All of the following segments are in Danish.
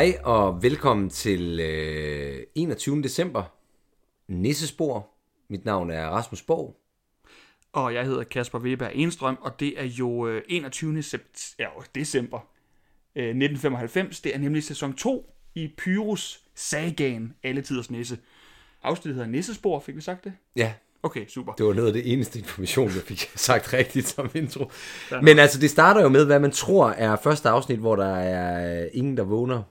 Hej og velkommen til øh, 21. december, Nissespor. Mit navn er Rasmus Borg. Og jeg hedder Kasper Weber Enstrøm, og det er jo øh, 21. Sept- ja, december øh, 1995. Det er nemlig sæson 2 i Pyrus Sagaen, Alle Tiders Nisse. Afsnittet hedder Nissespor, fik vi sagt det? Ja, Okay, super. det var noget af det eneste information, jeg fik sagt rigtigt som intro. Men altså, det starter jo med, hvad man tror er første afsnit, hvor der er øh, ingen, der vågner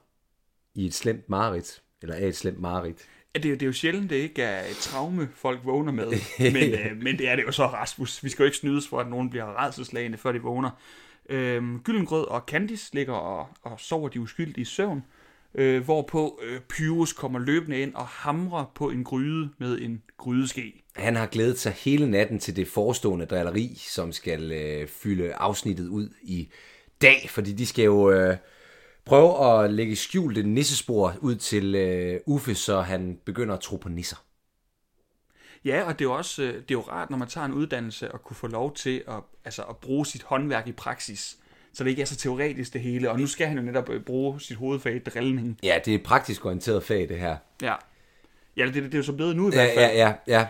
i et slemt mareridt. Eller er et slemt mareridt. Ja, det, er, jo- det er jo sjældent, det ikke er et traume, folk vågner med. Men, øh, men det er det jo så, Rasmus. Vi skal jo ikke snydes for, at nogen bliver redselslagende, før de vågner. Øhm, Gyllengrød og Candice ligger og, og sover de uskyldige i søvn, øh, hvorpå øh, Pyrus kommer løbende ind og hamrer på en gryde med en grydeske. Han har glædet sig hele natten til det forestående drilleri, som skal øh, fylde afsnittet ud i dag, fordi de skal jo øh, prøve at lægge skjulte nissespor ud til øh, Uffe, så han begynder at tro på nisser. Ja, og det er jo også øh, det er jo rart, når man tager en uddannelse og kunne få lov til at, altså, at bruge sit håndværk i praksis. Så det ikke er så teoretisk det hele. Og nu skal han jo netop øh, bruge sit hovedfag i drillning. Ja, det er et praktisk orienteret fag, det her. Ja. Ja, det, det, det er jo så blevet nu i hvert fald. ja, ja, ja.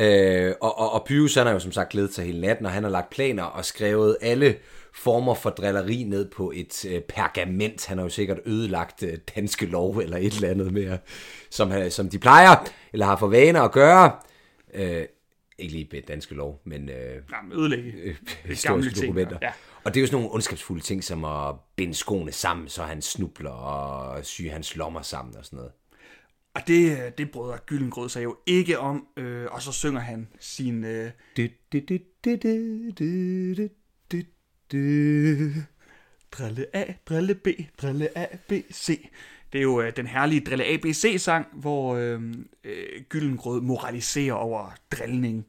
Øh, og, og, og Pyrus, han har jo som sagt glædet sig hele natten, og han har lagt planer og skrevet alle former for drilleri ned på et øh, pergament. Han har jo sikkert ødelagt øh, danske lov eller et eller andet mere, som, han- som de plejer, eller har for vane at gøre. Øh, ikke lige med danske lov, men øh, Jamen, ødelægge. øh, historiske ting, dokumenter. ja. Og det er jo sådan nogle ondskabsfulde ting, som at binde skoene sammen, så han snubler og sy hans lommer sammen og sådan noget. Og det, det bryder Gyllengrød sig jo ikke om, øh, og så synger han sin... Øh, drille A, drille B, drille A, B, C. Det er jo øh, den herlige drille A, B, C-sang, hvor øh, øh, Gyllengrød moraliserer over drillning.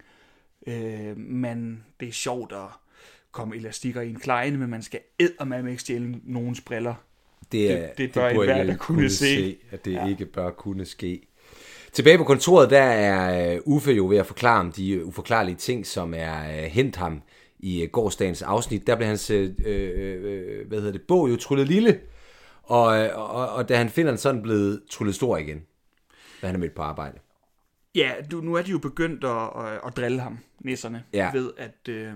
Øh, men det er sjovt at komme elastikker i en kleine, men man skal med ikke stjæle nogens briller. Det, er, Det- det bør burde enhver da kunne se. at det ja. ikke bør kunne ske. Tilbage på kontoret, der er øh, Uffe jo ved at forklare om de uforklarlige ting, som er øh, hent ham i øh, gårdsdagens afsnit. Der blev hans øh, øh, hvad hedder det, bog jo tryllet lille, og, og, og da han finder den, så den blevet tryllet stor igen, da han er mødt på arbejde. Ja, du, nu er de jo begyndt at, at, at drille ham, nisserne, Ja. ved at, øh,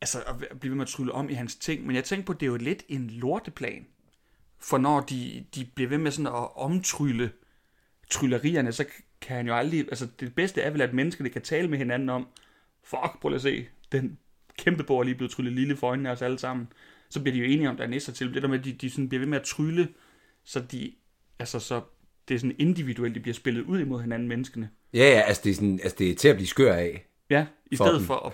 altså at blive ved med at trylle om i hans ting. Men jeg tænker på, at det er jo lidt en lorteplan. For når de, de bliver ved med sådan at omtrylle tryllerierne, så kan han jo aldrig... Altså det bedste er vel, at menneskene kan tale med hinanden om, fuck, prøv at se, den kæmpe borg er lige blevet tryllet lille for øjnene af os alle sammen. Så bliver de jo enige om, der er nisser til. Det der med, at de, de sådan bliver ved med at trylle, så de... Altså så det er sådan individuelt, de bliver spillet ud imod hinanden, menneskene. Ja, ja, altså det er, sådan, altså det er til at blive skør af. Ja, i For stedet dem. for at,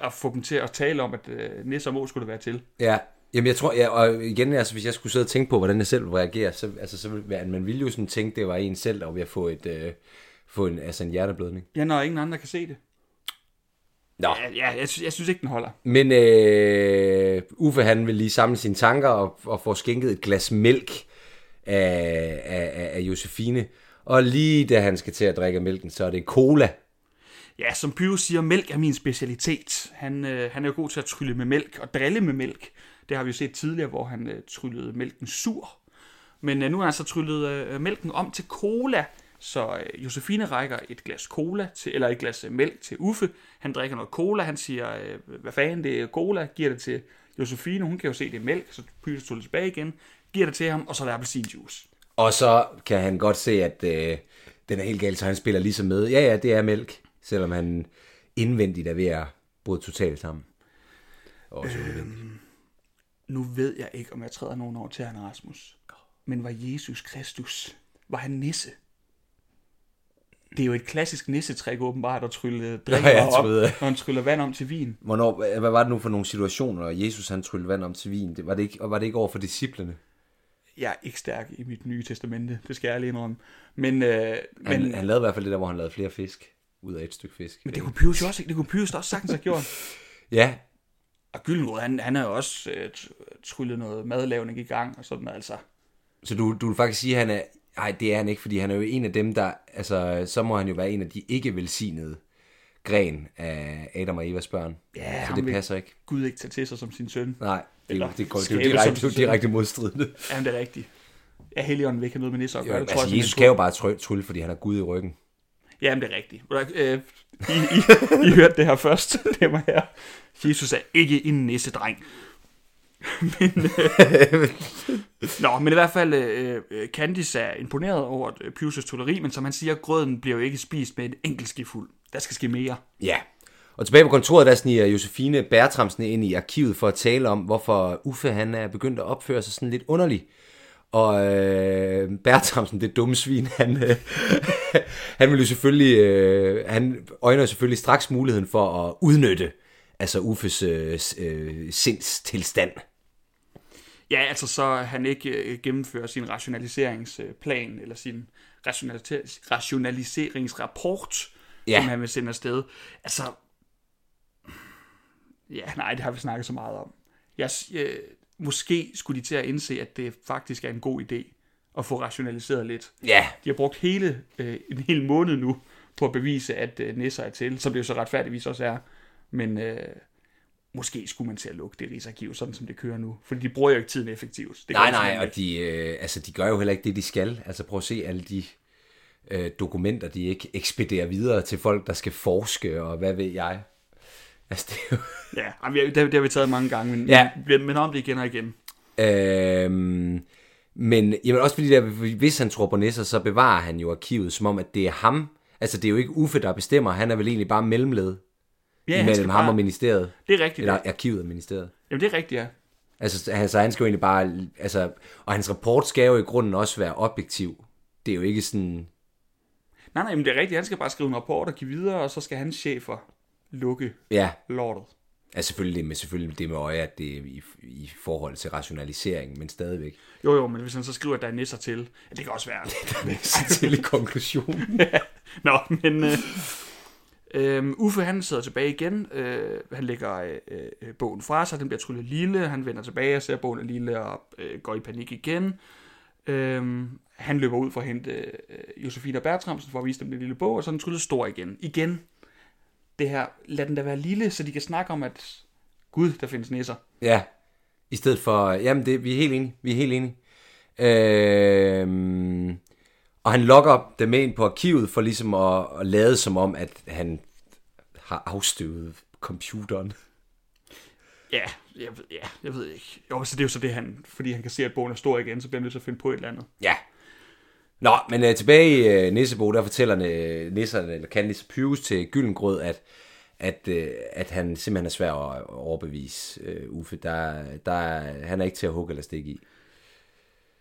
at få dem til at tale om, at øh, Nisse og Må skulle det være til. Ja, jamen jeg tror, ja, og igen, altså, hvis jeg skulle sidde og tænke på, hvordan jeg selv ville reagere, så, altså, så ville man, ville jo sådan tænke, det var en selv, der var ved at få, et, øh, få en, altså en hjerteblødning. Ja, når ingen andre kan se det. Nå. Ja, ja jeg, synes, jeg synes ikke, den holder. Men øh, Uffe, han vil lige samle sine tanker og, og få skænket et glas mælk af, af, af, Josefine. Og lige da han skal til at drikke mælken, så er det cola. Ja, som Pyrus siger, mælk er min specialitet. Han, øh, han er jo god til at trylle med mælk og drille med mælk. Det har vi jo set tidligere, hvor han øh, tryllede mælken sur. Men øh, nu har han så tryllet øh, mælken om til cola. Så øh, Josefine rækker et glas cola til, eller et glas øh, mælk til Uffe. Han drikker noget cola. Han siger, øh, hvad fanden, det er cola. Giver det til Josefine. Hun kan jo se, det er mælk. Så Pyrus tryller tilbage igen. Giver det til ham, og så er der appelsinjuice. Og så kan han godt se, at øh, den er helt galt, så han spiller ligesom med. Ja, ja, det er mælk, selvom han indvendigt er ved at bryde totalt sammen. Også øhm. Nu ved jeg ikke, om jeg træder nogen over til han Rasmus. Men var Jesus Kristus? Var han nisse? Det er jo et klassisk nissetræk åbenbart at trylle drikker jeg op, når han tryller vand om til vin. Hvornår, hvad var det nu for nogle situationer, at Jesus han tryllede vand om til vin? Det, var, det ikke, var det ikke over for disciplene? Jeg er ikke stærk i mit nye testamente, det skal jeg ærligt indrømme. Men, øh, men, Han, lavede i hvert fald det der, hvor han lavede flere fisk ud af et stykke fisk. men det kunne Pyrus jo også, det kunne da også sagtens have gjort. Ja, Og Gyllenrød, han, han har jo også øh, tr- tryllet noget madlavning i gang, og sådan altså. så du, du vil faktisk sige, at han er... Nej, det er han ikke, fordi han er jo en af dem, der... Altså, så må han jo være en af de ikke velsignede gren af Adam og Evas børn. Ja, så det passer ikke. Gud ikke tage til sig som sin søn. Nej, det, er Eller det, går, det, er jo direkte, det er direkte modstridende. Jamen, det er rigtigt. Ja, Helion vil ikke have noget med nisser at gøre. Jo, det tror altså, jeg Jesus kan jo bare trylle, fordi han har Gud i ryggen. Jamen, det er rigtigt. Øh, I, I, I hørte det her først. Det var her. Jesus er ikke en nissedreng. men, øh, Nå, men i hvert fald, øh, øh Candice er imponeret over øh, Pius' toleri, men som han siger, grøden bliver jo ikke spist med en enkelt skifuld. Der skal ske mere. Ja. Og tilbage på kontoret, der sniger Josefine Bertramsen ind i arkivet for at tale om, hvorfor Uffe han er begyndt at opføre sig sådan lidt underligt. Og øh, Bertramsen, det dumme svin, han, øh, han vil jo selvfølgelig, øh, han øjner selvfølgelig straks muligheden for at udnytte altså Uffes øh, øh, sindstilstand. Ja, altså så han ikke øh, gennemfører sin rationaliseringsplan, eller sin rationaliseringsrapport, Ja. som han vil sende afsted. Altså, ja, nej, det har vi snakket så meget om. Jeg, øh, måske skulle de til at indse, at det faktisk er en god idé at få rationaliseret lidt. Ja, De har brugt hele, øh, en hel måned nu på at bevise, at øh, Nisser er til, som det jo så retfærdigvis også er. Men øh, måske skulle man til at lukke det rigsarkiv, sådan som det kører nu. Fordi de bruger jo ikke tiden effektivt. Det nej, nej, og de, øh, altså, de gør jo heller ikke det, de skal. Altså prøv at se alle de øh, dokumenter, de ikke ekspederer videre til folk, der skal forske, og hvad ved jeg. Altså, det er jo... Ja, det, det har vi taget mange gange, men, Ja. men, men om det igen og igen. Øhm, men jamen også fordi, der, hvis han tror på Nisser, så bevarer han jo arkivet, som om, at det er ham. Altså, det er jo ikke Uffe, der bestemmer. Han er vel egentlig bare mellemled Ja, mellem ham bare, og ministeriet. Det er rigtigt. Eller ja. arkivet og ministeriet. Jamen, det er rigtigt, ja. Altså, så han, så han skal jo egentlig bare... Altså, og hans rapport skal jo i grunden også være objektiv. Det er jo ikke sådan... Nej, nej, men det er rigtigt. Han skal bare skrive en rapport og give videre, og så skal hans chefer lukke Ja, lortet. Altså selvfølgelig det med, selvfølgelig det med øje, at det er i, i forhold til rationalisering, men stadigvæk. Jo, jo, men hvis han så skriver, at der er nisser til, ja, det kan også være. til i konklusionen. Nå, men øh, øh, Uffe han sidder tilbage igen. Øh, han lægger øh, øh, bogen fra sig, den bliver tryllet lille. Han vender tilbage og ser, at bogen er lille og øh, går i panik igen. Øh, han løber ud for at hente øh, Josefine og Bertramsen for at vise dem den lille bog, og så er den tryllet stor igen. Igen, det her, lad den da være lille, så de kan snakke om, at Gud, der findes nisser. Ja, i stedet for, jamen det, vi er helt enige, vi er helt enige. Øhm, og han lokker dem ind på arkivet for ligesom at, at lade som om, at han har afstøvet computeren. Ja, jeg ved, ja, jeg ved ikke. Jo, så det er jo så det, han, fordi han kan se, at bogen er stor igen, så bliver han nødt til at finde på et eller andet. Ja. Nå, men øh, tilbage i øh, Nissebo, der fortæller øh, nisserne, eller kan Nisse Pyrus til Gyllengrød, at, at, øh, at han simpelthen er svær at overbevise øh, Uffe. Der, der, er- han er ikke til at hugge eller stikke i.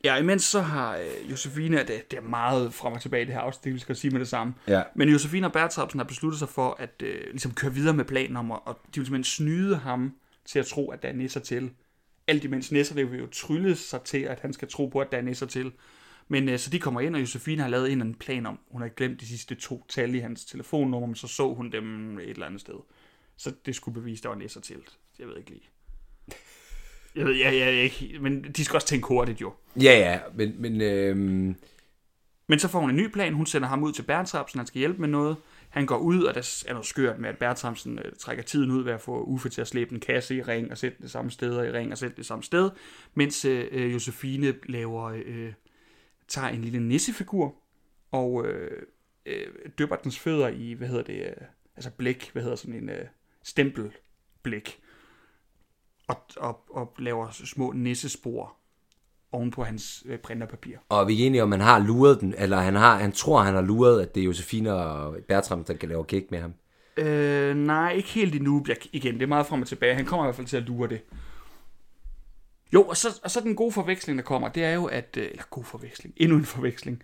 Ja, imens så har øh, Josefine, det, det er meget frem og tilbage i det her afsnit, det vi skal sige med det samme. Ja. Men Josefine og Bertrapsen har besluttet sig for at øh, ligesom køre videre med planen om, at, og de vil simpelthen snyde ham til at tro, at der er nisser til. Alt imens nisser vil jo trylle sig til, at han skal tro på, at der er nisser til. Men øh, så de kommer ind, og Josefine har lavet en, en plan om, hun har glemt de sidste to tal i hans telefonnummer, men så så hun dem et eller andet sted. Så det skulle bevise, at der var nisser til. Jeg ved ikke lige. Jeg ved, jeg, jeg, ikke, men de skal også tænke hurtigt jo. Ja, ja, men, men øhm, Men så får hun en ny plan. Hun sender ham ud til Bertramsen, han skal hjælpe med noget. Han går ud, og der er noget skørt med, at Bertramsen øh, trækker tiden ud ved at få Uffe til at slæbe en kasse i ring og sætte det samme sted, og i ring og sætte det samme sted. Mens øh, øh, Josefine laver, øh, tager en lille nissefigur og øh, øh, dypper dens fødder i, hvad hedder det, øh, altså blæk, hvad hedder sådan en øh, stempelblæk. Og, og, og laver små nissespor oven på hans øh, printerpapir. og vi er enige om, han har luret den, eller han, har, han tror, han har luret, at det er Josefine og Bertram, der kan lave gæk med ham. Øh, nej, ikke helt endnu. Jeg, igen, det er meget frem og tilbage. Han kommer i hvert fald til at lure det. Jo, og så, og så den gode forveksling, der kommer, det er jo, at... Øh, eller god forveksling. Endnu en forveksling.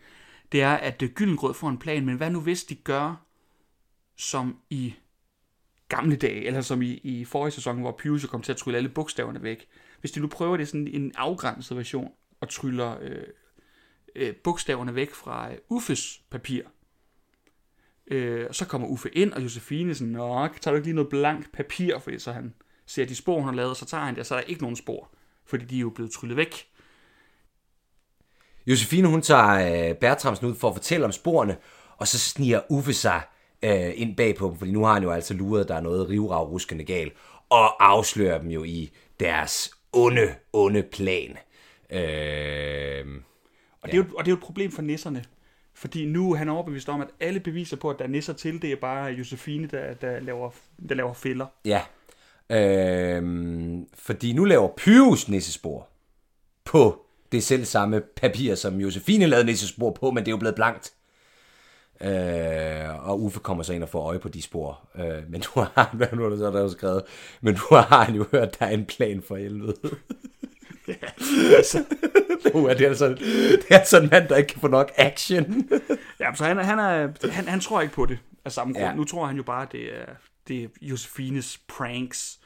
Det er, at øh, Gyllengrød får en plan, men hvad nu hvis de gør, som i gamle dage, eller som i, i forrige sæson, hvor Pius jo kom til at trylle alle bogstaverne væk. Hvis de nu prøver det sådan en afgrænset version, og tryller øh, øh, bogstaverne væk fra øh, Uffes papir, Øh, og så kommer Uffe ind, og Josefine sådan, Nå, tager du ikke lige noget blankt papir, fordi så han ser de spor, hun har lavet, og så tager han det, og så er der ikke nogen spor, fordi de er jo blevet tryllet væk. Josefine, hun tager øh, Bertramsen ud for at fortælle om sporene, og så sniger Uffe sig øh, ind bag på dem, fordi nu har han jo altså luret, at der er noget rivrav ruskende galt, og afslører dem jo i deres onde, onde plan. Øh, Og, det er jo, og det er jo et problem for nisserne. Fordi nu er han overbevist om, at alle beviser på, at der er nisser til, det er bare Josefine, der, der, laver, der laver fælder. Ja. Øhm, fordi nu laver Pyrus nissespor på det selv samme papir, som Josefine lavede nissespor på, men det er jo blevet blankt. Øh, og Uffe kommer så ind og får øje på de spor. Øh, men nu har hvad nu er der så der er jo skrevet, men nu har jo hørt, der er en plan for helvede. Ja, altså, er det altså, det er altså en mand, der ikke kan få nok action. ja, så han, er- han, er, han, han tror ikke på det af samme grund. Ja. Nu tror han jo bare, at det er, det er Josefines pranks.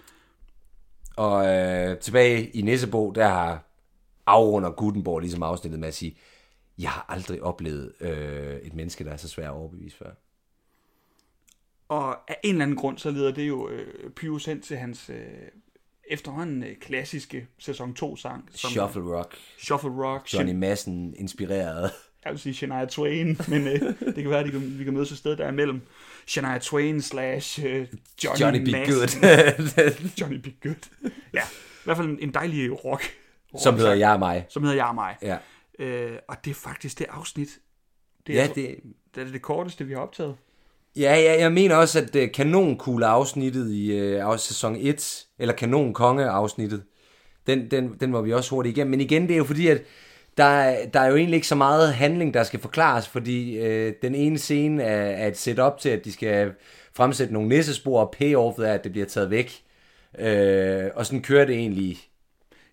Og øh, tilbage i Nissebo, der har afrunder Gutenborg ligesom afsnittet med at sige, jeg har aldrig oplevet øh, et menneske, der er så svært at overbevise før. Og af en eller anden grund, så leder det jo øh, Pyrus hen til hans øh, efterhånden øh, klassiske sæson 2-sang. som- Shuffle Rock, Shuffle Rock. Johnny Madsen inspireret. Jeg vil sige Shania Twain, men øh, det kan være, at de kan, vi kan mødes et sted, der er mellem Shania Twain slash øh, Johnny, Johnny Be Madsen. Good, Johnny Be Good. Ja, i hvert fald en, en dejlig rock. som hedder Jeg og mig. Som hedder Jeg og mig. Ja, Øh, og det er faktisk det afsnit. Det er, ja, altså- det, det, er det korteste, vi har optaget. ja, ja, jeg mener også, at uh, kanonkugle afsnittet i uh, sæson 1, eller kanonkonge afsnittet, den, den, den var vi også hurtigt igennem. Men igen, det er jo fordi, at der, er- der er jo egentlig ikke så meget handling, der skal forklares, fordi øh, den ene scene er, er et setup til, at de skal fremsætte nogle nissespor, og payoffet er, at det bliver taget væk. Øh, og sådan kører det egentlig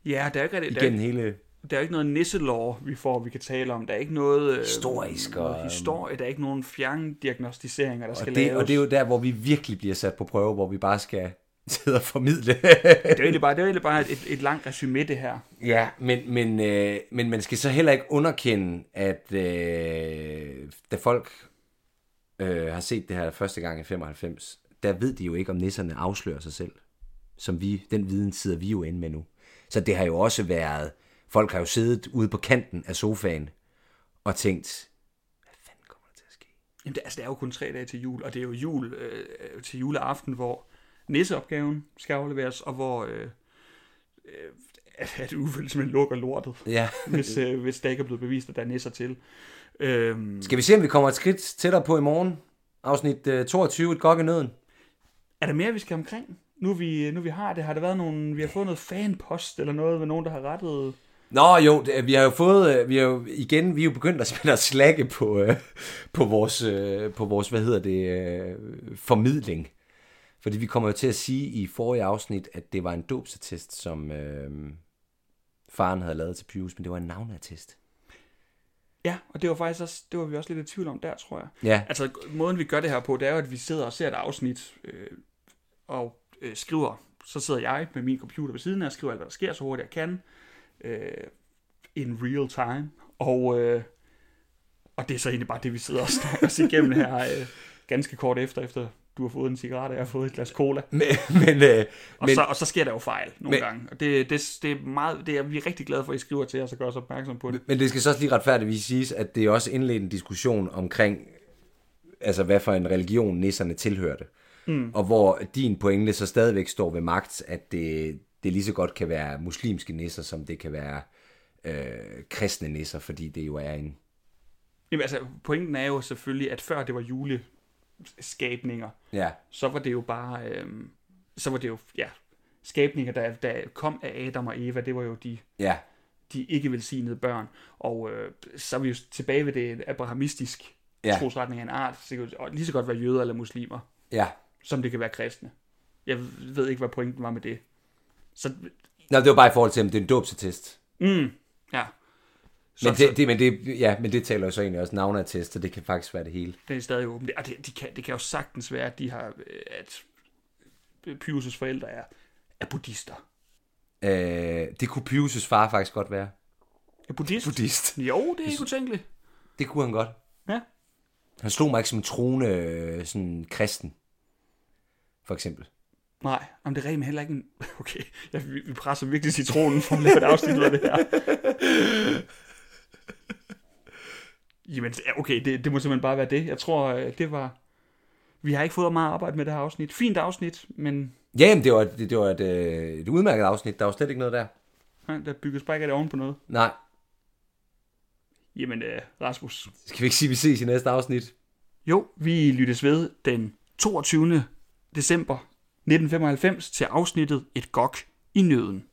Ja, der er ikke, der er, igennem hele... der er ikke noget nisselår, vi får, vi kan tale om. Der er ikke noget... Øh, Historisk og- noget historie. Der er ikke nogen fjerndiagnostiseringer, der skal Og det, laves. og det er jo der, hvor vi virkelig bliver sat på prøve, hvor vi bare skal sidde og formidle. det er egentlig bare, det er egentlig bare et, et langt resume, det her. Ja, men, men, øh, men man skal så heller ikke underkende, at øh, da folk øh, har set det her første gang i 95, der ved de jo ikke, om nisserne afslører sig selv. Som vi, den viden sidder vi jo inde med nu. Så det har jo også været, folk har jo siddet ude på kanten af sofaen og tænkt? Jamen, det, altså, det er jo kun tre dage til jul, og det er jo jul øh, øh, til juleaften, hvor nisseopgaven skal afleveres, og hvor øh, øh, at Uffe simpelthen lukker lortet, Ja. hvis, øh, hvis der ikke er blevet bevist, at der er nisser til. Øhm, Skal vi se, om vi kommer et skridt tættere på i morgen? Afsnit øh, 22, et gok i nøden. er der mere, vi skal omkring? Nu vi, nu vi har det, har der været nogle, vi har fået noget fanpost, eller noget med nogen, der har rettet... Nå jo, det- vi har jo fået, øh, vi har jo igen, vi er jo begyndt at spille slække på, øh, på, vores, øh, på vores, hvad hedder det, øh, formidling. Fordi vi kommer jo til at sige i forrige afsnit, at det var en dåbsattest, som øh, faren havde lavet til Pius, men det var en navneattest. Ja, og det var faktisk også, det var vi også lidt i tvivl om der, tror jeg. Ja, Altså, måden vi gør det her på, det er jo, at vi sidder og ser et afsnit, øh, og øh, skriver, så sidder jeg med min computer ved siden af, og skriver alt, hvad der sker, så hurtigt jeg kan, øh, in real time, og, øh, og det er så egentlig bare det, vi sidder og snakker os igennem her, øh, ganske kort efter, efter du har fået en cigaret, og jeg har fået et glas cola. men, men, øh, Og, men så, og så sker der jo fejl nogle Men- gange, og det, det, det, er meget, det er vi er rigtig glade for, at I skriver til os og gør os opmærksom på det. Men det skal så også lige retfærdigvis siges, at det er også indledt en diskussion omkring, altså hvad for en religion nisserne tilhørte. Mm. Og hvor din pointe så stadigvæk står ved magt, at det, det lige så godt kan være muslimske nisser, som det kan være øh, kristne nisser, fordi det jo er en... Jamen, altså, pointen er jo selvfølgelig, at før det var juleskabninger, Ja, så var det jo bare, øhm, så var det jo, ja, skabninger, der, der kom af Adam og Eva, det var jo de, ja, de ikke velsignede børn. Og øh, så er vi jo tilbage ved det abrahamistisk Ja. trosretning af en art. Så det kan lige så godt være jøder eller muslimer, ja. som det kan være kristne. Jeg ved ikke, hvad pointen var med det. Så, Nå, det var bare i forhold til, om det er en dåbsattest. mm, ja. Så, Men det, det, men det, ja, men det taler jo så egentlig også navneattest, så det kan faktisk være det hele. det er stadig åbent. Og det, de kan, det kan jo sagtens være, at de har, øh, at Pyrus' forældre er, er buddhister. Øh, det kunne Pius' far faktisk godt være. Er buddhist? Buddhist. Jo, det er ikke utænkeligt. Det kunne han godt. Ja. Han slog mig ikke som troende øh, sådan kristen, for eksempel. Nej, om det er rent heller ikke en... Okay, ja, vi, presser virkelig citronen for at lave et afsnit af det her. Jamen, ja, okay, det, det må simpelthen bare være det. Jeg tror, øh, det var... Vi har ikke fået meget arbejde med det her afsnit. Fint afsnit, men Ja, jamen, det var, det, det var et, øh, et udmærket afsnit. Der var slet ikke noget der. ja, der bygges bare ikke af det oven på noget. Nej. Jamen, øh, Rasmus. Skal vi ikke sige, at vi ses i næste afsnit? Jo, vi lyttes ved den 22. december 1995 til afsnittet Et gok i nøden.